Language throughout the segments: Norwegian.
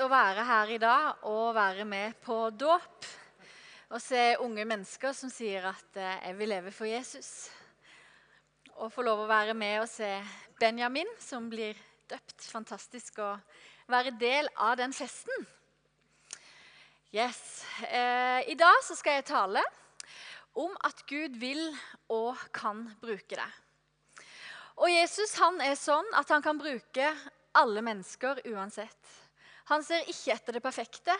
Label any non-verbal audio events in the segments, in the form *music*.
å være her i dag og være med på dåp. Og se unge mennesker som sier at eh, 'jeg vil leve for Jesus'. Og få lov å være med og se Benjamin, som blir døpt. Fantastisk å være del av den festen. Yes. Eh, I dag så skal jeg tale om at Gud vil og kan bruke deg. Og Jesus han er sånn at han kan bruke alle mennesker uansett. Han ser ikke etter det perfekte,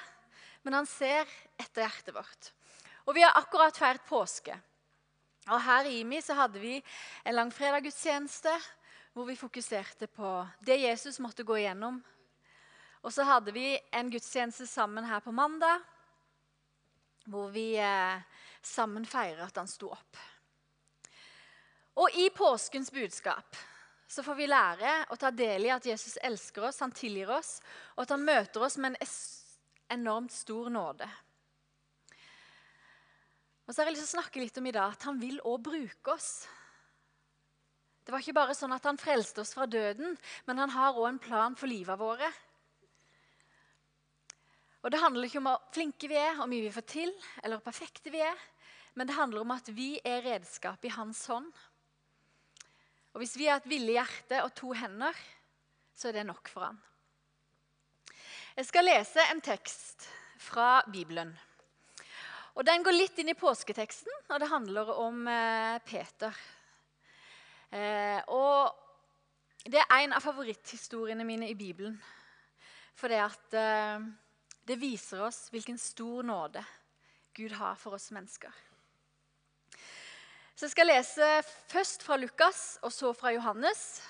men han ser etter hjertet vårt. Og Vi har akkurat feiret påske. Og Her i IMI så hadde vi en langfredaggudstjeneste hvor vi fokuserte på det Jesus måtte gå igjennom. Og så hadde vi en gudstjeneste sammen her på mandag hvor vi eh, sammen feirer at han sto opp. Og i påskens budskap så får vi lære å ta del i at Jesus elsker oss, han tilgir oss, og at han møter oss med en enormt stor nåde. Og så har jeg lyst til å snakke litt om i dag at han vil òg bruke oss. Det var ikke bare sånn at han frelste oss fra døden, men han har òg en plan for livet våre. Og Det handler ikke om hvor flinke vi er, hvor mye vi får til, eller hvor perfekte vi er. Men det handler om at vi er redskap i hans hånd. Og Hvis vi har et villig hjerte og to hender, så er det nok for han. Jeg skal lese en tekst fra Bibelen. Og Den går litt inn i påsketeksten, og det handler om eh, Peter. Eh, og Det er en av favoritthistoriene mine i Bibelen. For det at eh, det viser oss hvilken stor nåde Gud har for oss mennesker. Så Jeg skal lese først fra Lukas og så fra Johannes.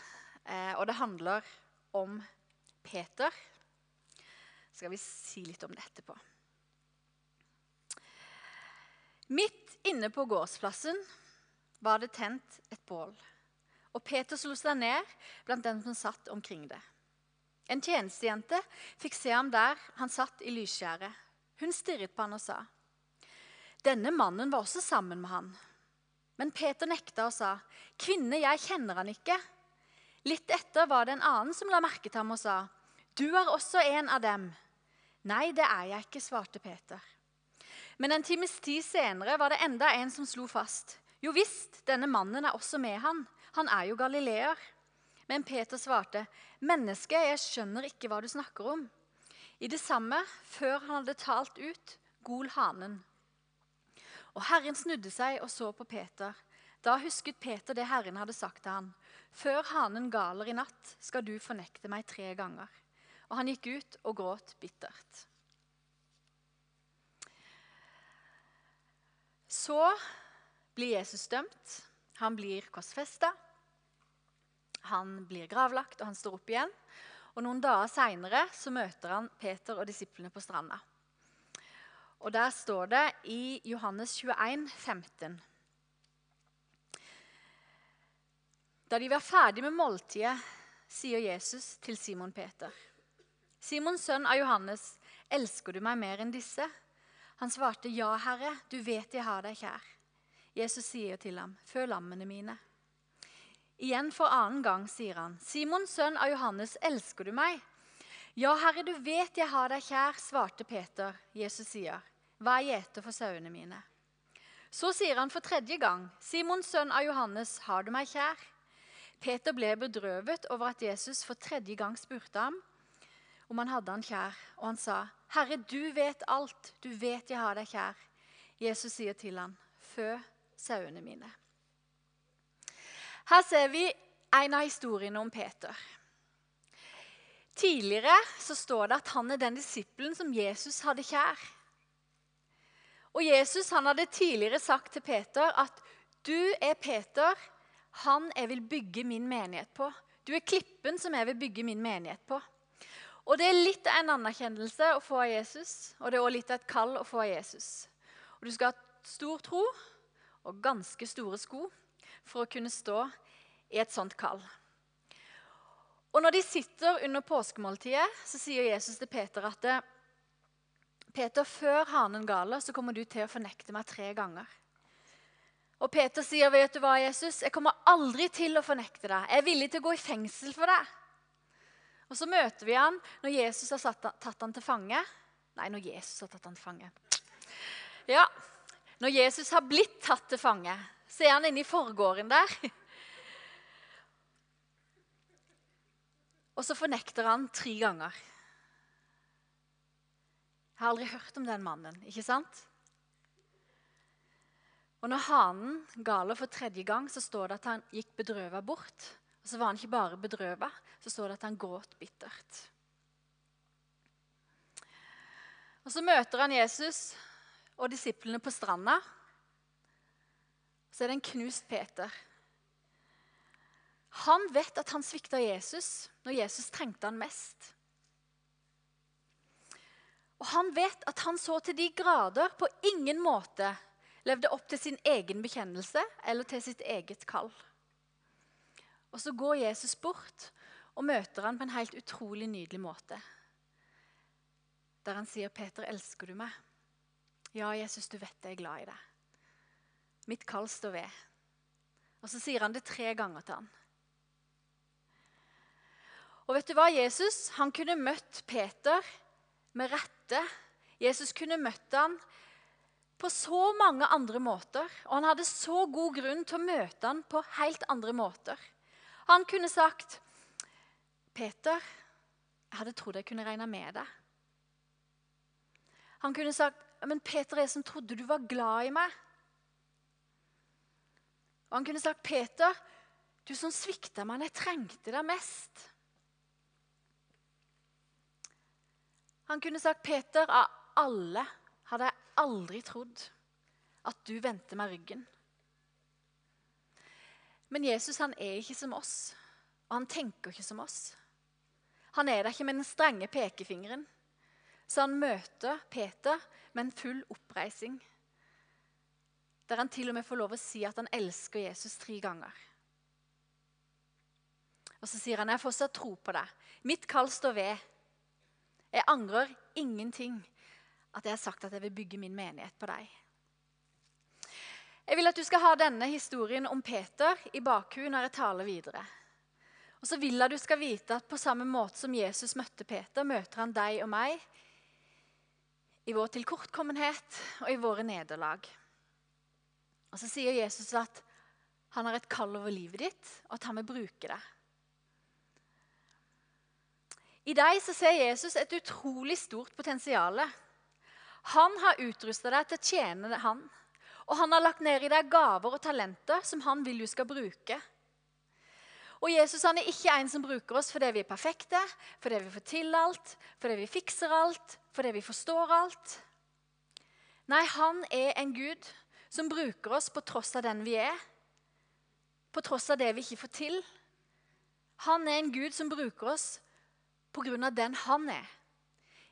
Eh, og det handler om Peter. Så skal vi si litt om det etterpå. Midt inne på gårdsplassen var det tent et bål. Og Peter slo seg ned blant dem som satt omkring det. En tjenestejente fikk se ham der han satt i lysskjæret. Hun stirret på han og sa, 'Denne mannen var også sammen med han.' Men Peter nekta og sa, 'Kvinne, jeg kjenner han ikke.' Litt etter var det en annen som la merke til ham og sa, 'Du er også en av dem.' 'Nei, det er jeg ikke', svarte Peter. Men en times tid senere var det enda en som slo fast. 'Jo visst, denne mannen er også med han. Han er jo galileer.' Men Peter svarte, 'Menneske, jeg skjønner ikke hva du snakker om.' I det samme, før han hadde talt ut, gol hanen. Og Herren snudde seg og så på Peter. Da husket Peter det Herren hadde sagt til han. Før hanen galer i natt, skal du fornekte meg tre ganger. Og han gikk ut og gråt bittert. Så blir Jesus dømt. Han blir korsfesta. Han blir gravlagt, og han står opp igjen. Og Noen dager seinere møter han Peter og disiplene på stranda. Og Der står det i Johannes 21, 15 Da de var ferdig med måltidet, sier Jesus til Simon Peter. Simons sønn av Johannes, elsker du meg mer enn disse? Han svarte, ja, Herre, du vet jeg har deg kjær. Jesus sier til ham, føl lammene mine. Igjen for annen gang sier han, 'Simon, sønn av Johannes, elsker du meg?' 'Ja, Herre, du vet jeg har deg kjær', svarte Peter. Jesus sier, 'Vær gjeter for sauene mine'. Så sier han for tredje gang, 'Simon, sønn av Johannes, har du meg kjær?' Peter ble bedrøvet over at Jesus for tredje gang spurte ham om han hadde han kjær, og han sa, 'Herre, du vet alt. Du vet jeg har deg kjær.' Jesus sier til ham, 'Fø sauene mine'. Her ser vi en av historiene om Peter. Tidligere så står det at han er den disippelen som Jesus hadde kjær. Og Jesus han hadde tidligere sagt til Peter at 'du er Peter, han jeg vil bygge min menighet på'. Du er klippen som jeg vil bygge min menighet på. Og Det er litt av en anerkjennelse å få av Jesus, og det er også litt av et kall å få av Jesus. Og Du skal ha stor tro og ganske store sko for å kunne stå i et sånt kall. Og Når de sitter under påskemåltidet, så sier Jesus til Peter at Peter, før hanen galer, så kommer du til å fornekte meg tre ganger. Og Peter sier, 'Vet du hva, Jesus? Jeg kommer aldri til å fornekte deg. Jeg er villig til å gå i fengsel for deg.' Og så møter vi han når Jesus har tatt han til fange. Nei, når Jesus har tatt han til fange. Ja, når Jesus har blitt tatt til fange, så er han inne i forgården der. Og så fornekter han tre ganger. Jeg har aldri hørt om den mannen, ikke sant? Og når hanen galer for tredje gang, så står det at han gikk bedrøva bort. Og så var han ikke bare bedrøva, så står det at han gråt bittert. Og Så møter han Jesus og disiplene på stranda. Så er det en knust Peter. Han vet at han svikta Jesus når Jesus trengte han mest. Og han vet at han så til de grader på ingen måte levde opp til sin egen bekjennelse eller til sitt eget kall. Og så går Jesus bort og møter han på en helt utrolig nydelig måte. Der han sier, 'Peter, elsker du meg?' 'Ja, Jesus, du vet jeg er glad i deg.' 'Mitt kall står ved.' Og så sier han det tre ganger til han. Og vet du hva? Jesus han kunne møtt Peter med rette. Jesus kunne møtt han på så mange andre måter. Og han hadde så god grunn til å møte han på helt andre måter. Han kunne sagt, 'Peter, jeg hadde trodd jeg kunne regne med deg.' Han kunne sagt, 'Men Peter, jeg som trodde du var glad i meg.' Og han kunne sagt, 'Peter, du som svikta meg når jeg trengte deg mest.' Han kunne sagt, 'Peter, av alle hadde jeg aldri trodd at du vendte meg ryggen.' Men Jesus han er ikke som oss, og han tenker ikke som oss. Han er der ikke med den strenge pekefingeren. Så han møter Peter med en full oppreising. Der han til og med får lov å si at han elsker Jesus tre ganger. Og så sier han, 'Jeg har fortsatt tro på deg. Mitt kall står ved.' Jeg angrer ingenting at jeg har sagt at jeg vil bygge min menighet på deg. Jeg vil at du skal ha denne historien om Peter i bakhuet når jeg taler videre. Og så vil jeg du skal vite at på samme måte som Jesus møtte Peter, møter han deg og meg i vår tilkortkommenhet og i våre nederlag. Og så sier Jesus at han har et kall over livet ditt, og at han vil bruke det. I deg så ser Jesus et utrolig stort potensial. Han har utrusta deg til å tjene han. Og han har lagt ned i deg gaver og talenter som han vil du skal bruke. Og Jesus han er ikke en som bruker oss fordi vi er perfekte, fordi vi får til alt, fordi vi fikser alt, fordi vi forstår alt. Nei, han er en Gud som bruker oss på tross av den vi er, på tross av det vi ikke får til. Han er en Gud som bruker oss av den han er.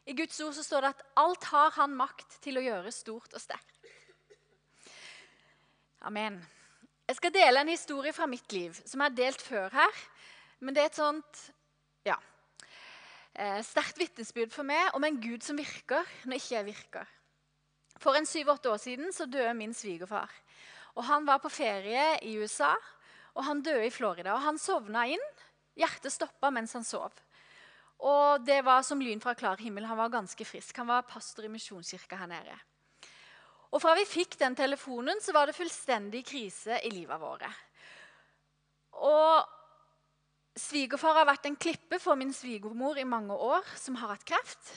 I Guds ord så står det at alt har han makt til å gjøre stort og sterkt. Amen. Jeg skal dele en historie fra mitt liv som jeg har delt før her. Men det er et sånt ja, eh, sterkt vitnesbyrd for meg om en Gud som virker når ikke jeg virker. For en syv-åtte år siden så døde min svigerfar. Og Han var på ferie i USA, og han døde i Florida. Og Han sovna inn. Hjertet stoppa mens han sov. Og det var som lyn fra klar himmel. Han var ganske frisk. Han var pastor i Misjonskirka her nede. Og fra vi fikk den telefonen, så var det fullstendig krise i livet våre. Og svigerfar har vært en klippe for min svigermor i mange år, som har hatt kreft.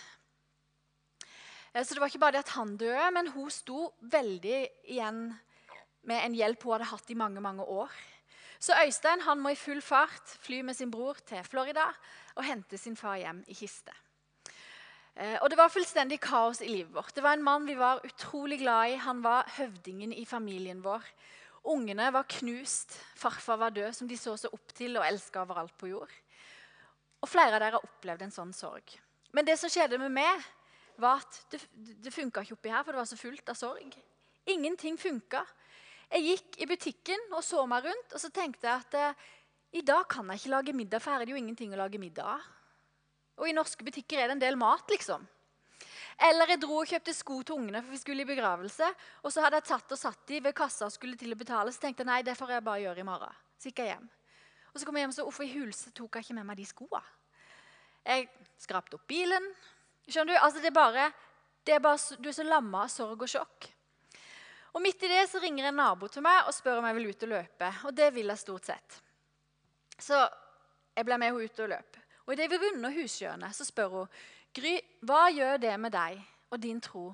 Eh, så det var ikke bare det at han døde, men hun sto veldig igjen med en hjelp hun hadde hatt i mange, mange år. Så Øystein han må i full fart fly med sin bror til Florida og hente sin far hjem i kiste. Eh, og Det var fullstendig kaos i livet vårt. Det var en mann vi var utrolig glad i. Han var høvdingen i familien vår. Ungene var knust. Farfar var død, som de så seg opp til og elska overalt på jord. Og Flere av dere har opplevd en sånn sorg. Men det som skjedde med meg, var at det, det funka ikke oppi her, for det var så fullt av sorg. Ingenting funka. Jeg gikk i butikken og så meg rundt, og så tenkte jeg at eh, i dag kan jeg ikke lage middag, for her er det jo ingenting å lage middag av. Og i norske butikker er det en del mat, liksom. Eller jeg dro og kjøpte sko til ungene, for vi skulle i begravelse. Og så hadde jeg tatt og satt de ved kassa og skulle til å betale. Så tenkte jeg nei, det får jeg bare gjøre i morgen. Så gikk jeg hjem. Og så kom jeg hjem så hvorfor i hulse tok jeg ikke med meg de skoene? Jeg skrapte opp bilen. Skjønner Du altså det er bare, det er bare, du er så lamma av sorg og sjokk. Og Midt i det så ringer en nabo til meg og spør om jeg vil ut og løpe. Og det vil jeg stort sett. Så jeg ble med henne ut og løp. Og Idet vi runder hushjørnet, så spør hun Gry, hva gjør det med deg og din tro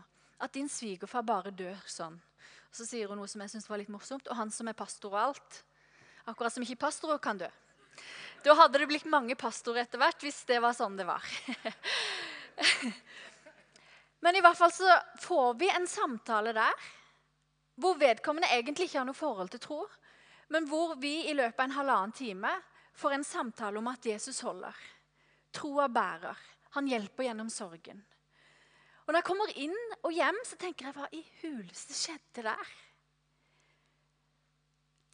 at din svigerfar bare dør sånn? Og Så sier hun noe som jeg synes var litt morsomt. Og han som er pastor og alt. Akkurat som ikke pastorer kan dø. Da hadde det blitt mange pastorer etter hvert hvis det var sånn det var. *laughs* Men i hvert fall så får vi en samtale der hvor vedkommende egentlig ikke har noe forhold til tro, men hvor vi i løpet av en halvannen time får en samtale om at Jesus holder. Troa bærer. Han hjelper gjennom sorgen. Og Når jeg kommer inn og hjem, så tenker jeg hva i huleste skjedde der?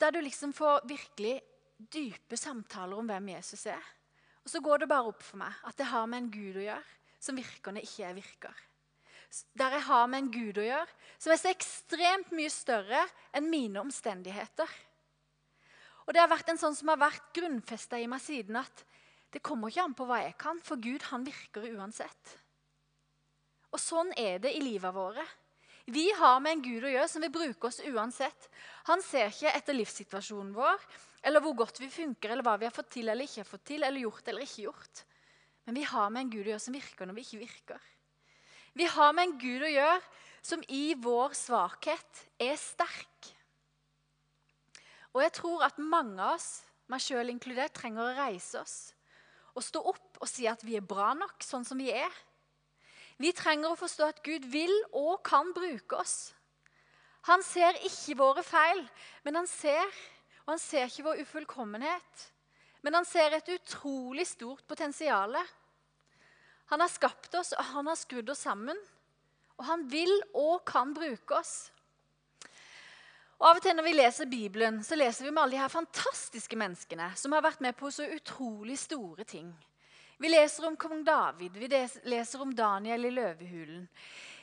Der du liksom får virkelig dype samtaler om hvem Jesus er. Og så går det bare opp for meg at det har med en Gud å gjøre som virker når ikke jeg virker. Der jeg har med en Gud å gjøre som er så ekstremt mye større enn mine omstendigheter. Og Det har vært en sånn som har vært grunnfesta i meg siden at det kommer ikke an på hva jeg kan, for Gud han virker uansett. Og Sånn er det i livet våre. Vi har med en Gud å gjøre som vil bruke oss uansett. Han ser ikke etter livssituasjonen vår eller hvor godt vi funker, eller hva vi har fått til eller ikke har fått til, eller gjort eller ikke gjort. Men vi har med en Gud å gjøre som virker når vi ikke virker. Vi har med en Gud å gjøre som i vår svakhet er sterk. Og jeg tror at mange av oss, meg sjøl inkludert, trenger å reise oss og stå opp og si at vi er bra nok sånn som vi er. Vi trenger å forstå at Gud vil og kan bruke oss. Han ser ikke våre feil, men han ser og han ser ikke vår ufullkommenhet, men han ser et utrolig stort potensial. Han har skapt oss, og han har skrudd oss sammen. Og han vil og kan bruke oss. Og Av og til når vi leser Bibelen, så leser vi om alle de her fantastiske menneskene som har vært med på så utrolig store ting. Vi leser om kong David, vi leser om Daniel i løvehulen.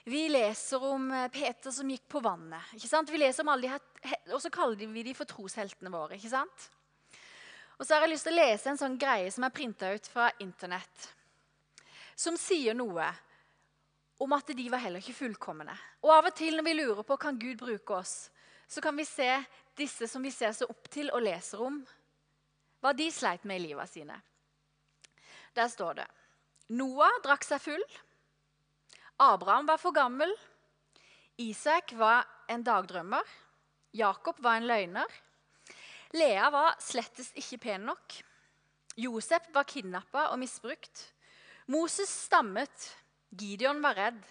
Vi leser om eh, Peter som gikk på vannet. ikke sant? Vi leser om alle de her, Og så kaller vi de for trosheltene våre. ikke sant? Og så har jeg lyst til å lese en sånn greie som er printa ut fra Internett. Som sier noe om at de var heller ikke fullkomne. Og av og til når vi lurer på kan Gud bruke oss, så kan vi se disse som vi ser så opp til og leser om, hva de sleit med i livet sine. Der står det Noah drakk seg full. Abraham var for gammel. Isak var en dagdrømmer. Jakob var en løgner. Lea var slettest ikke pen nok. Josef var kidnappa og misbrukt. Moses stammet. Gideon var redd.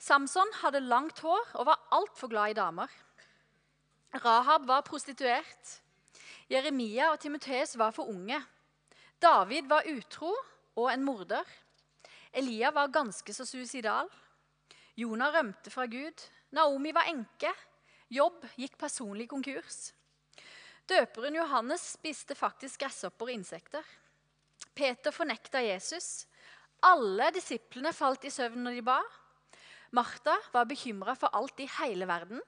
Samson hadde langt hår og var altfor glad i damer. Rahab var prostituert. Jeremia og Timoteus var for unge. David var utro og en morder. Elia var ganske så suicidal. Jonah rømte fra Gud. Naomi var enke. Jobb gikk personlig konkurs. Døperen Johannes spiste faktisk gresshopper og insekter. Peter fornekta Jesus. Alle disiplene falt i søvn når de ba. Martha var bekymra for alt i hele verden.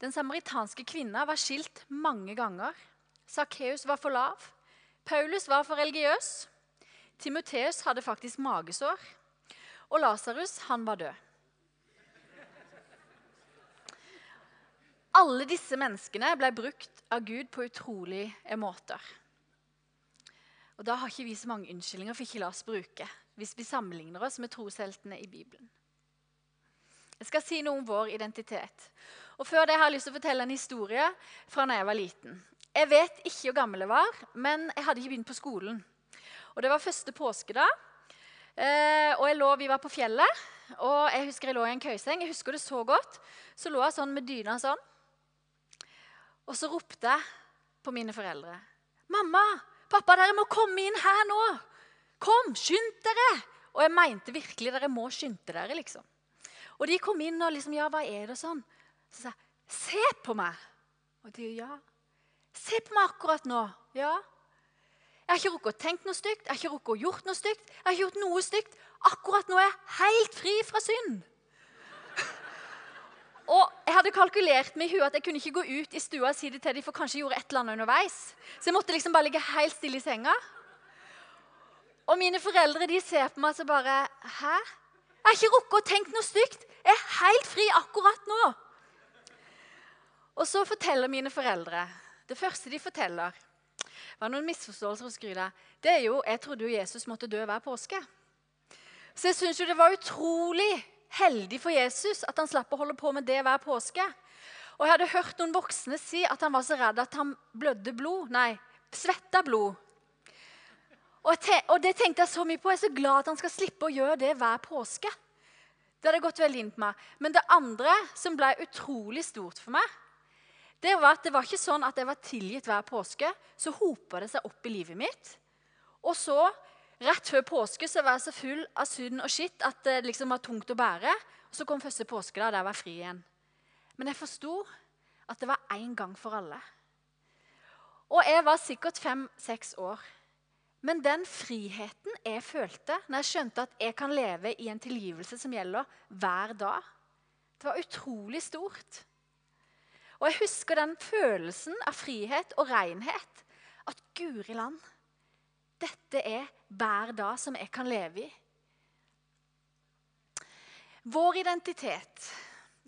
Den samaritanske kvinna var skilt mange ganger. Sakkeus var for lav. Paulus var for religiøs. Timoteus hadde faktisk magesår, og Lasarus var død. Alle disse menneskene ble brukt av Gud på utrolige måter. Og Da har ikke vi så mange unnskyldninger for ikke la oss bruke hvis vi sammenligner oss med trosheltene i Bibelen. Jeg skal si noe om vår identitet. Og Før det har jeg lyst til å fortelle en historie fra da jeg var liten. Jeg vet ikke hvor gammel jeg var, men jeg hadde ikke begynt på skolen. Og Det var første påskedag. Eh, og lå, Vi var på fjellet, og jeg husker jeg lå i en køyseng. Jeg husker det så godt. Så lå jeg sånn med dyna sånn. Og så ropte jeg på mine foreldre. 'Mamma, pappa, dere må komme inn her nå!' 'Kom, skynd dere!' Og jeg mente virkelig dere må skynde dere. liksom. Og de kom inn og liksom 'Ja, hva er det?' sånn. Så sa jeg, 'Se på meg!' Og de 'Ja.' 'Se på meg akkurat nå.' 'Ja.' Jeg har ikke rukket å tenke noe stygt, jeg har ikke rukket å gjort noe stygt. Jeg har ikke gjort noe stygt. Akkurat nå er jeg helt fri fra synd. *laughs* Og Jeg hadde kalkulert med i at jeg kunne ikke gå ut i stua og si det til dem, for kanskje jeg gjorde et eller annet underveis. Så jeg måtte liksom bare ligge helt stille i senga. Og mine foreldre de ser på meg og bare Hæ? Jeg har ikke rukket å tenke noe stygt. Jeg er helt fri akkurat nå. Og så forteller mine foreldre Det første de forteller, var noen misforståelser hos Gryda. Det er jo, Jeg trodde jo Jesus måtte dø hver påske. Så jeg syns det var utrolig heldig for Jesus at han slapp å holde på med det hver påske. Og jeg hadde hørt noen voksne si at han var så redd at han blødde blod. Nei, svetta blod. Og, og, det tenkte jeg så mye på. Jeg er så glad at han skal slippe å gjøre det hver påske. Det hadde gått veldig inn på meg. Men det andre som ble utrolig stort for meg, det var at det var ikke sånn at jeg var tilgitt hver påske. Så hopa det seg opp i livet mitt. Og så, rett før påske, så var jeg så full av synd og skitt at det liksom var tungt å bære. Så kom første påske, da, der jeg var fri igjen. Men jeg forsto at det var én gang for alle. Og jeg var sikkert fem-seks år. Men den friheten jeg følte når jeg skjønte at jeg kan leve i en tilgivelse som gjelder hver dag, det var utrolig stort. Og jeg husker den følelsen av frihet og renhet. At guri land, dette er hver dag som jeg kan leve i. Vår identitet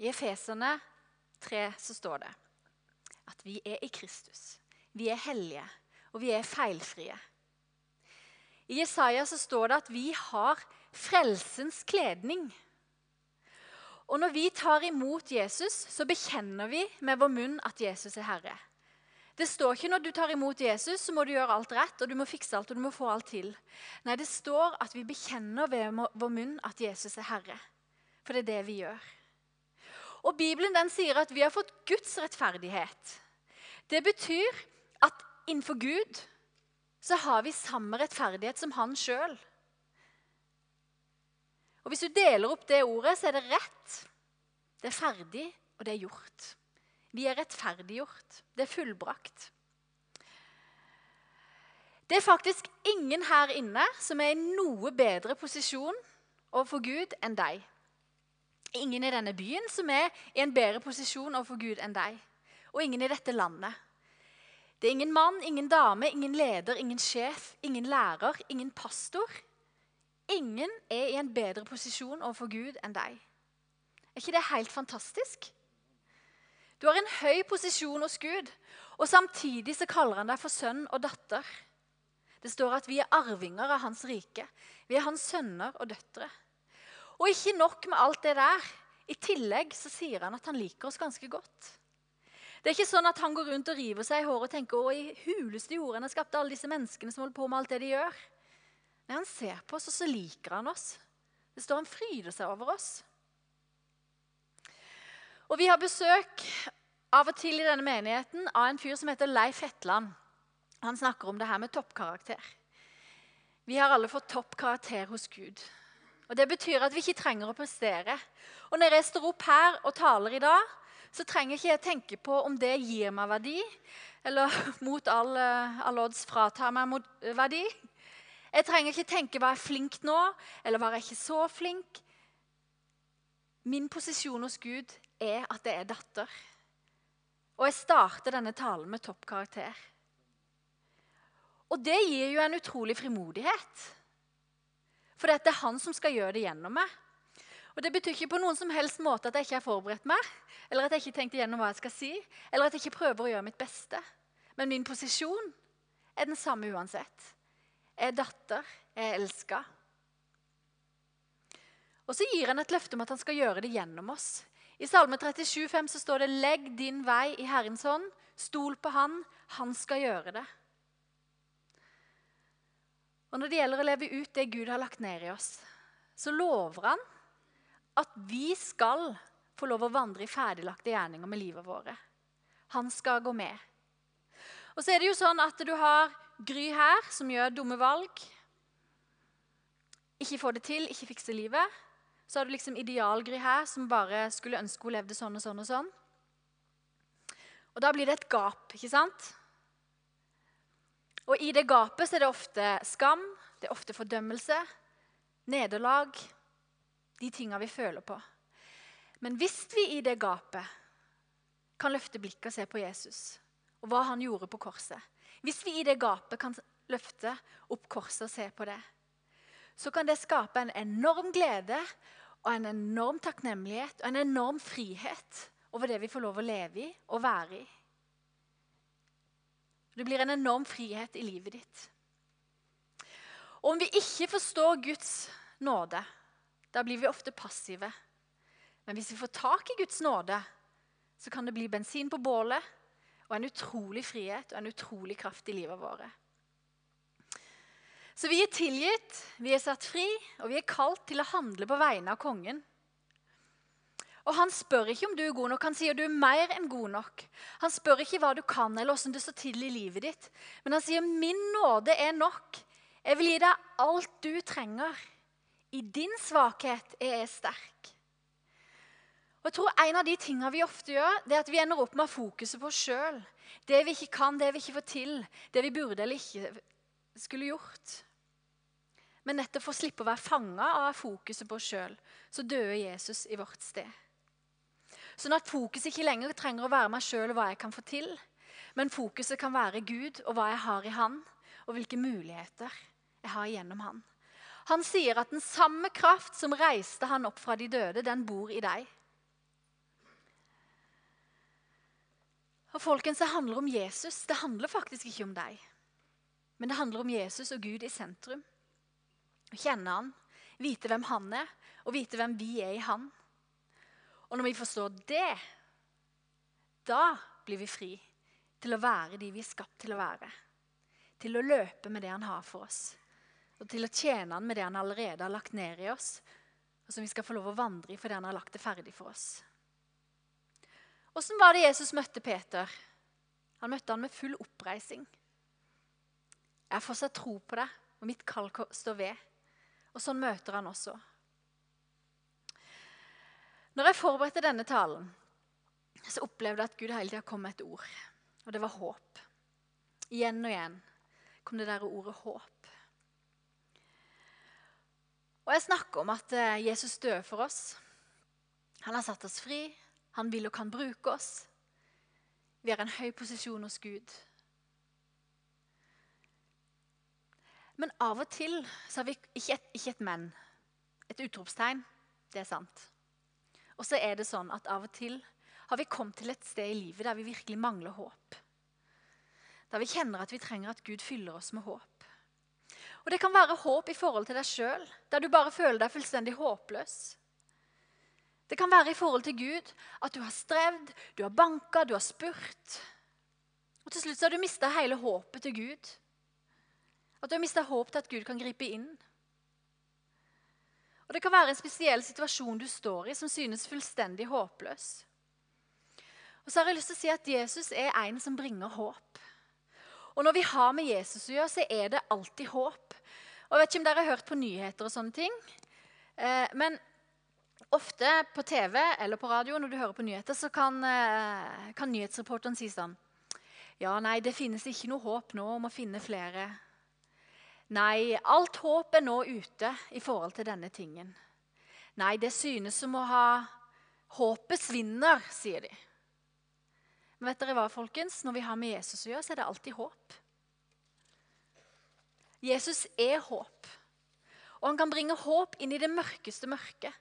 I Efeserne 3 så står det at vi er i Kristus. Vi er hellige, og vi er feilfrie. I Jesaja så står det at vi har frelsens kledning. Og når vi tar imot Jesus, så bekjenner vi med vår munn at Jesus er Herre. Det står ikke når du tar imot Jesus, så må du gjøre alt rett og du må fikse alt og du må få alt til. Nei, det står at vi bekjenner ved vår munn at Jesus er Herre. For det er det vi gjør. Og Bibelen den sier at vi har fått Guds rettferdighet. Det betyr at innenfor Gud så har vi samme rettferdighet som han sjøl. Og Hvis du deler opp det ordet, så er det rett, det er ferdig, og det er gjort. Vi er rettferdiggjort. Det er fullbrakt. Det er faktisk ingen her inne som er i noe bedre posisjon overfor Gud enn deg. Ingen i denne byen som er i en bedre posisjon overfor Gud enn deg. Og ingen i dette landet. Det er ingen mann, ingen dame, ingen leder, ingen sjef, ingen lærer, ingen pastor. Ingen er i en bedre posisjon overfor Gud enn deg. Er ikke det helt fantastisk? Du har en høy posisjon hos Gud, og samtidig så kaller han deg for sønn og datter. Det står at vi er arvinger av hans rike. Vi er hans sønner og døtre. Og ikke nok med alt det der. I tillegg så sier han at han liker oss ganske godt. Det er ikke sånn at han går rundt og river seg i håret og tenker å, i huleste jorden jeg skapte alle disse menneskene som holder på med alt det de gjør. Nei, Han ser på oss, og så liker han oss. Det står han fryder seg over oss. Og Vi har besøk av og til i denne menigheten av en fyr som heter Leif Hetland. Han snakker om det her med toppkarakter. Vi har alle fått toppkarakter hos Gud. Og Det betyr at vi ikke trenger å prestere. Og Når jeg står opp her og taler i dag, så trenger ikke jeg tenke på om det gir meg verdi, eller *laughs* mot all, eh, all odds fratar meg mot verdi. Jeg trenger ikke tenke var jeg flink nå, eller var jeg ikke så flink. Min posisjon hos Gud er at jeg er datter. Og jeg starter denne talen med toppkarakter. Og det gir jo en utrolig frimodighet. For det er han som skal gjøre det gjennom meg. Og Det betyr ikke på noen som helst måte at jeg ikke har forberedt meg, eller at jeg ikke tenkte gjennom hva jeg skal si, eller at jeg ikke prøver å gjøre mitt beste. Men min posisjon er den samme uansett. Jeg er datter, jeg er elska. Og så gir han et løfte om at han skal gjøre det gjennom oss. I Salme 37, 37,5 så står det 'Legg din vei i Herrens hånd'. Stol på Han. Han skal gjøre det. Og Når det gjelder å leve ut det Gud har lagt ned i oss, så lover han at vi skal få lov å vandre i ferdiglagte gjerninger med livet våre. Han skal gå med. Og så er det jo sånn at du har Gry her, som gjør dumme valg. Ikke får det til, ikke fikser livet. Så har du liksom idealgry her, som bare skulle ønske hun levde sånn og sånn. Og sånn. Og da blir det et gap, ikke sant? Og i det gapet så er det ofte skam, det er ofte fordømmelse, nederlag, de tinga vi føler på. Men hvis vi i det gapet kan løfte blikket og se på Jesus og hva han gjorde på korset Hvis vi i det gapet kan løfte opp korset og se på det, så kan det skape en enorm glede og en enorm takknemlighet og en enorm frihet over det vi får lov å leve i og være i. Det blir en enorm frihet i livet ditt. Og om vi ikke forstår Guds nåde, da blir vi ofte passive. Men hvis vi får tak i Guds nåde, så kan det bli bensin på bålet og en utrolig frihet og en utrolig kraft i livet vårt. Så vi er tilgitt, vi er satt fri, og vi er kalt til å handle på vegne av kongen. Og Han spør ikke om du er god nok, han sier du er mer enn god nok. Han spør ikke hva du kan eller hvordan det står til i livet ditt, men han sier min nåde er nok. Jeg vil gi deg alt du trenger. I din svakhet er jeg sterk. Og jeg tror En av de tingene vi ofte gjør, det er at vi ender opp med å fokuset på oss sjøl. Det vi ikke kan, det vi ikke får til, det vi burde eller ikke skulle gjort. Men nettopp for å slippe å være fanga av fokuset på oss sjøl, så døde Jesus i vårt sted. Sånn at fokuset ikke lenger trenger å være meg sjøl og hva jeg kan få til. Men fokuset kan være Gud og hva jeg har i Han, og hvilke muligheter jeg har gjennom Han. Han sier at den samme kraft som reiste han opp fra de døde, den bor i deg. Og folkens, Det handler om Jesus. Det handler faktisk ikke om deg. Men det handler om Jesus og Gud i sentrum. Kjenne han, vite hvem han er, og vite hvem vi er i han. Og når vi forstår det, da blir vi fri til å være de vi er skapt til å være. Til å løpe med det han har for oss. Og til å tjene han med det han allerede har lagt ned i oss. Og som vi skal få lov å vandre i fordi han har lagt det ferdig for oss. Åssen var det Jesus møtte Peter? Han møtte han med full oppreising. Jeg har fortsatt tro på deg, og mitt kall står ved. Og sånn møter han også. Når jeg forberedte denne talen, så opplevde jeg at Gud hele tida kom med et ord. Og det var håp. Igjen og igjen kom det der ordet håp. Og jeg snakker om at eh, Jesus døde for oss. Han har satt oss fri. Han vil og kan bruke oss. Vi har en høy posisjon hos Gud. Men av og til så har vi ikke et, ikke et men. Et utropstegn. Det er sant. Og så er det sånn at av og til har vi kommet til et sted i livet der vi virkelig mangler håp. Der vi kjenner at vi trenger at Gud fyller oss med håp. Og Det kan være håp i forhold til deg sjøl, der du bare føler deg fullstendig håpløs. Det kan være i forhold til Gud at du har strevd, du har banka, du har spurt. Og Til slutt så har du mista hele håpet til Gud. At du har mista håp til at Gud kan gripe inn. Og Det kan være en spesiell situasjon du står i, som synes fullstendig håpløs. Og så har jeg lyst til å si at Jesus er en som bringer håp. Og Når vi har med Jesus å gjøre, så er det alltid håp. Og Jeg vet ikke om dere har hørt på nyheter og sånne ting. Eh, men ofte på TV eller på radio når du hører på nyheter, så kan, eh, kan nyhetsreporteren si sånn Ja, nei, det finnes ikke noe håp nå om å finne flere Nei, alt håp er nå ute i forhold til denne tingen. Nei, det synes som å ha Håpet svinner, sier de. Men vet dere hva, folkens? Når vi har med Jesus å gjøre, så er det alltid håp. Jesus er håp. Og han kan bringe håp inn i det mørkeste mørket.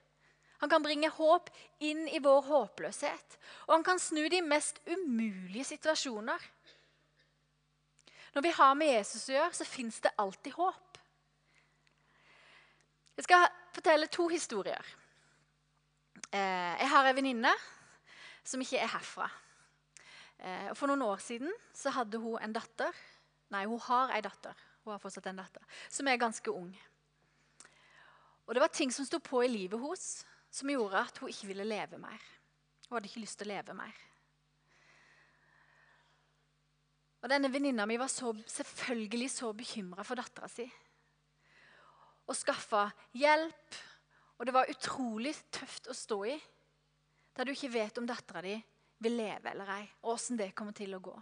Han kan bringe håp inn i vår håpløshet. Og han kan snu de mest umulige situasjoner. Når vi har med Jesus å gjøre, så fins det alltid håp. Jeg skal fortelle to historier. Eh, jeg har ei venninne som ikke er herfra. Eh, for noen år siden så hadde hun en datter Nei, hun har ei datter. Hun har fortsatt en datter, Som er ganske ung. Og Det var ting som sto på i livet hennes som gjorde at hun ikke ville leve mer. Hun hadde ikke lyst til å leve mer. Og denne Venninna mi var så, selvfølgelig så bekymra for dattera si. Og skaffa hjelp. Og det var utrolig tøft å stå i. Der du ikke vet om dattera di vil leve eller ei, og åssen det kommer til å gå.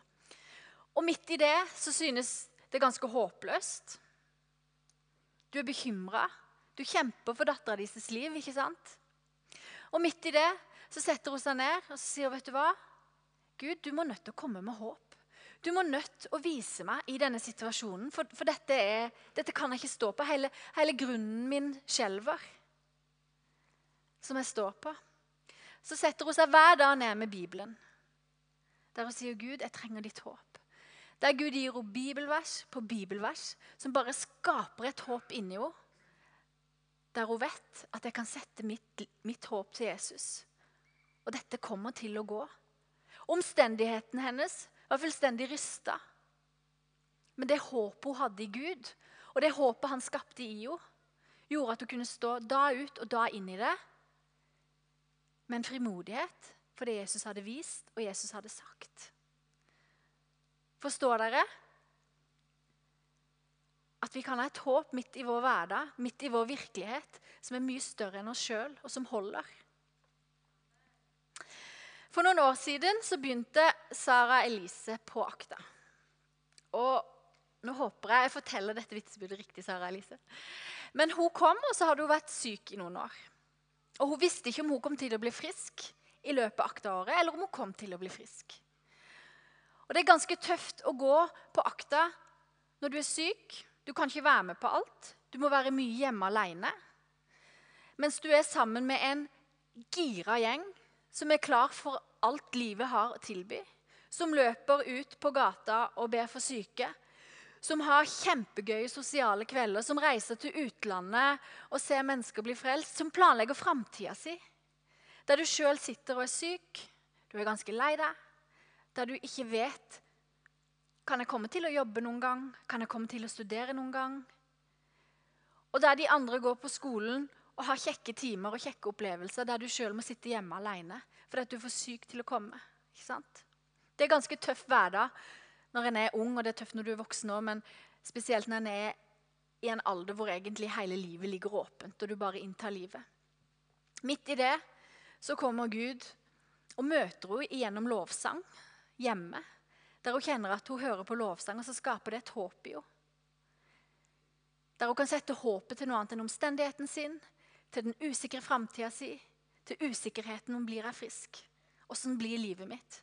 Og midt i det så synes det ganske håpløst. Du er bekymra. Du kjemper for dattera deres liv, ikke sant? Og midt i det så setter hun seg ned og sier vet du hva? Gud, du må nødt til å komme med håp. Du må nødt å vise meg i denne situasjonen, for, for dette, er, dette, kan jeg ikke stå på. Hele, hele grunnen min skjelver, som jeg står på. Så setter hun seg hver dag ned med Bibelen, der hun sier, 'Gud, jeg trenger ditt håp'. Der Gud gir henne bibelvers på bibelvers som bare skaper et håp inni henne. Der hun vet at jeg kan sette mitt, mitt håp til Jesus. Og dette kommer til å gå. Omstendigheten hennes var fullstendig rysta. Men det håpet hun hadde i Gud, og det håpet han skapte i henne, gjorde at hun kunne stå da ut og da inn i det med en frimodighet for det Jesus hadde vist, og Jesus hadde sagt. Forstår dere? At vi kan ha et håp midt i vår hverdag, midt i vår virkelighet, som er mye større enn oss sjøl, og som holder. For noen år siden så begynte Sara Elise på Akta. Og nå håper jeg jeg forteller dette vitsebudet riktig, Sara Elise. Men hun kom, og så hadde hun vært syk i noen år. Og Hun visste ikke om hun kom til å bli frisk i løpet av akta-året, eller om hun kom til å bli frisk. Og Det er ganske tøft å gå på akta når du er syk. Du kan ikke være med på alt. Du må være mye hjemme alene. Mens du er sammen med en gira gjeng som er klar for alt livet har å tilby. Som løper ut på gata og ber for syke. Som har kjempegøye sosiale kvelder, som reiser til utlandet og ser mennesker bli frelst. Som planlegger framtida si. Der du sjøl sitter og er syk, du er ganske lei deg. Der du ikke vet kan jeg komme til å jobbe noen gang. Kan jeg komme til å studere noen gang? Og der de andre går på skolen og har kjekke timer og kjekke opplevelser der du sjøl må sitte hjemme alene fordi at du er for syk til å komme. Ikke sant? Det er ganske tøff hverdag når en er ung, og det er tøft når du er voksen òg, men spesielt når en er i en alder hvor egentlig hele livet ligger åpent, og du bare inntar livet. Midt i det så kommer Gud og møter henne gjennom lovsang hjemme. Der hun kjenner at hun hører på lovsang, og så skaper det et håp i henne. Der hun kan sette håpet til noe annet enn omstendigheten sin, til den usikre framtida si, til usikkerheten om blir jeg frisk. Åssen blir livet mitt?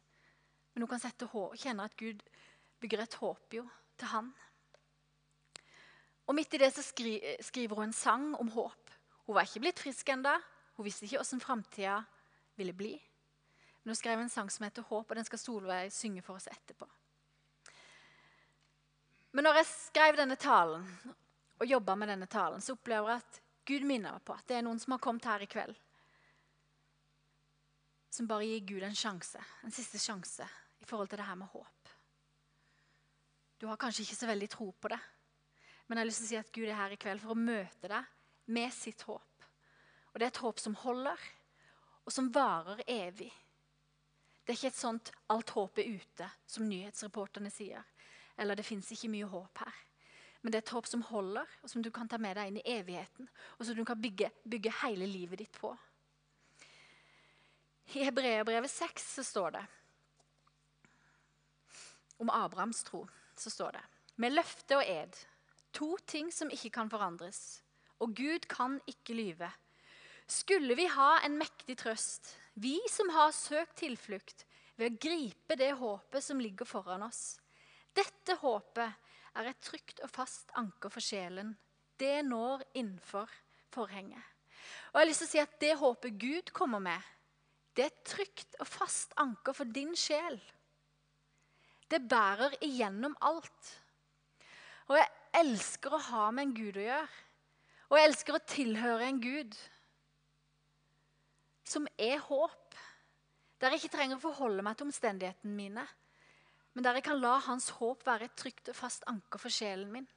Men hun kan sette håp, kjenne at Gud bygger et håp jo, til han. Og Midt i det så skri, skriver hun en sang om håp. Hun var ikke blitt frisk ennå. Hun visste ikke åssen framtida ville bli. Men hun skrev en sang som heter 'Håp', og den skal Solveig synge for oss etterpå. Men når jeg skrev denne talen og jobba med denne talen, så opplever jeg at Gud minner meg på at det er noen som har kommet her i kveld, som bare gir Gud en sjanse, en siste sjanse i forhold til det her med håp. Du har kanskje ikke så veldig tro på det, men jeg har lyst til å si at Gud er her i kveld for å møte deg med sitt håp. Og det er et håp som holder, og som varer evig. Det er ikke et sånt 'alt håp er ute', som nyhetsreporterne sier. Eller 'det fins ikke mye håp her'. Men det er et håp som holder, og som du kan ta med deg inn i evigheten. Og som du kan bygge, bygge hele livet ditt på. I Hebreerbrevet 6 så står det om Abrahams tro. så står det Med løfte og ed, to ting som ikke kan forandres. Og Gud kan ikke lyve. Skulle vi ha en mektig trøst, vi som har søkt tilflukt, ved å gripe det håpet som ligger foran oss. Dette håpet er et trygt og fast anker for sjelen. Det når innenfor forhenget. Og jeg har lyst til å si at Det håpet Gud kommer med, det er et trygt og fast anker for din sjel. Det bærer igjennom alt. Og jeg elsker å ha med en Gud å gjøre. Og jeg elsker å tilhøre en Gud som er håp. Der jeg ikke trenger å forholde meg til omstendighetene mine, men der jeg kan la hans håp være et trygt og fast anker for sjelen min.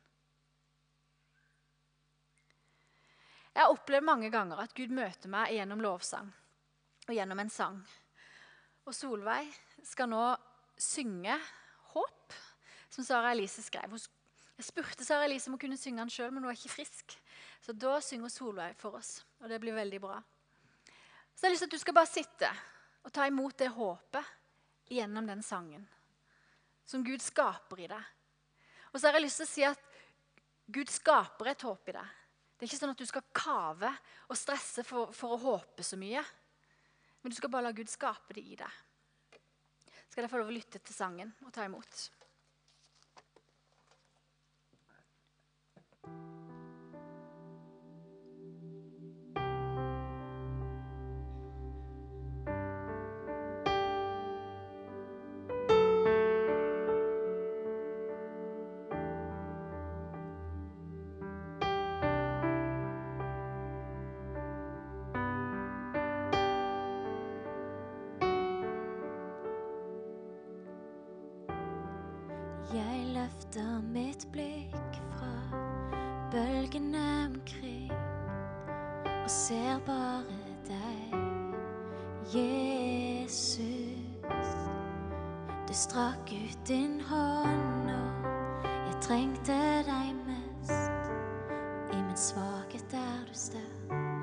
Jeg har opplevd mange ganger at Gud møter meg gjennom lovsang og gjennom en sang. Og Solveig skal nå synge 'Håp', som Sara Elise skrev. Jeg spurte Sara Elise om hun kunne synge den sjøl, men hun er ikke frisk. Så da synger Solveig for oss, og det blir veldig bra. Så jeg har lyst til at du skal bare sitte og ta imot det håpet gjennom den sangen som Gud skaper i deg. Og så har jeg lyst til å si at Gud skaper et håp i deg. Det er ikke sånn at du skal kave og stresse for, for å håpe så mye. Men du skal bare la Gud skape det i deg. Skal jeg få lov å lytte til sangen og ta imot? min svakhet er du større.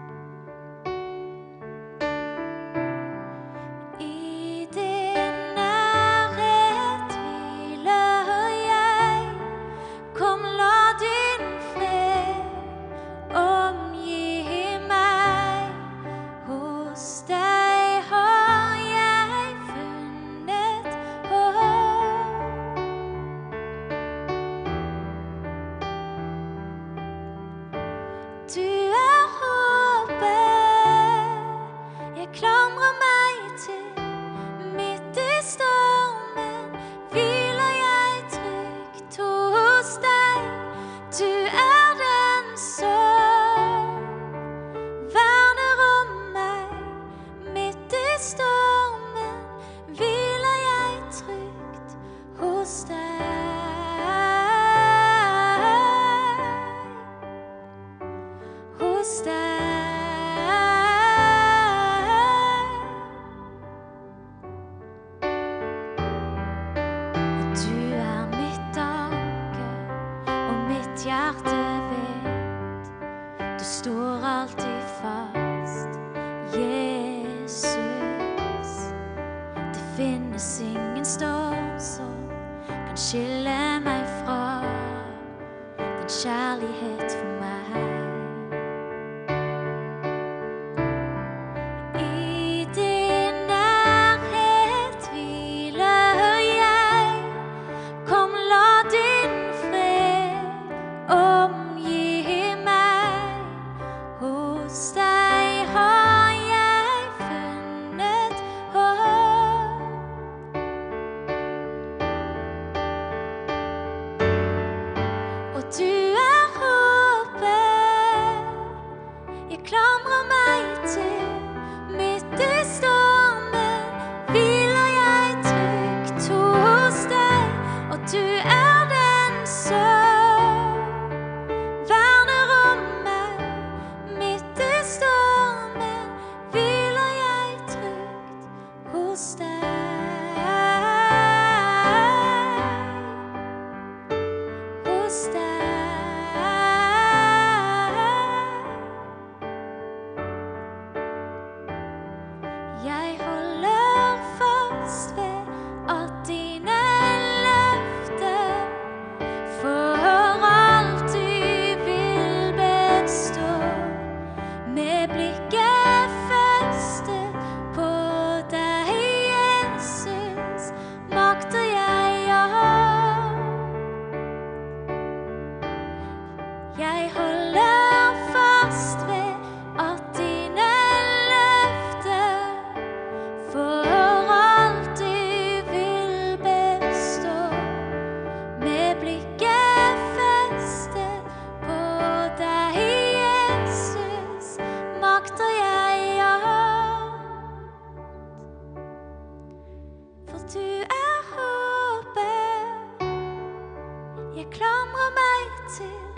chances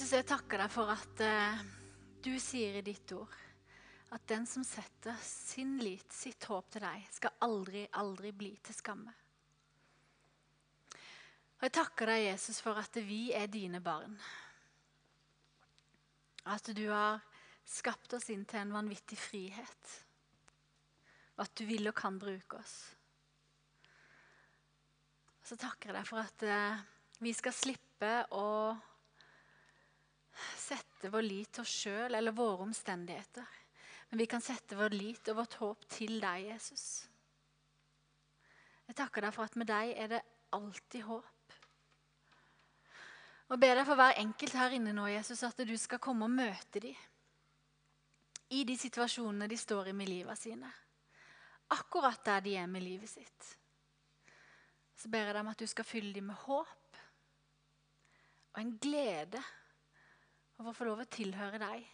Jesus, jeg takker deg for at uh, du sier i ditt ord at den som setter sin lit, sitt håp til deg, skal aldri, aldri bli til skamme. Og Jeg takker deg, Jesus, for at vi er dine barn. At du har skapt oss inn til en vanvittig frihet. Og at du vil og kan bruke oss. Og Så takker jeg deg for at uh, vi skal slippe å sette vår lit til oss sjøl eller våre omstendigheter. Men vi kan sette vår lit og vårt håp til deg, Jesus. Jeg takker deg for at med deg er det alltid håp. Og ber deg for hver enkelt her inne nå, Jesus, at du skal komme og møte dem i de situasjonene de står i med livet sine. Akkurat der de er med livet sitt. Så ber jeg deg om at du skal fylle dem med håp og en glede over å få lov å tilhøre deg.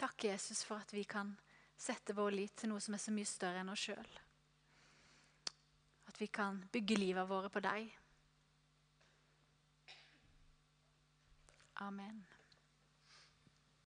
Takk, Jesus, for at vi kan sette vår lit til noe som er så mye større enn oss sjøl. At vi kan bygge livet våre på deg. Amen.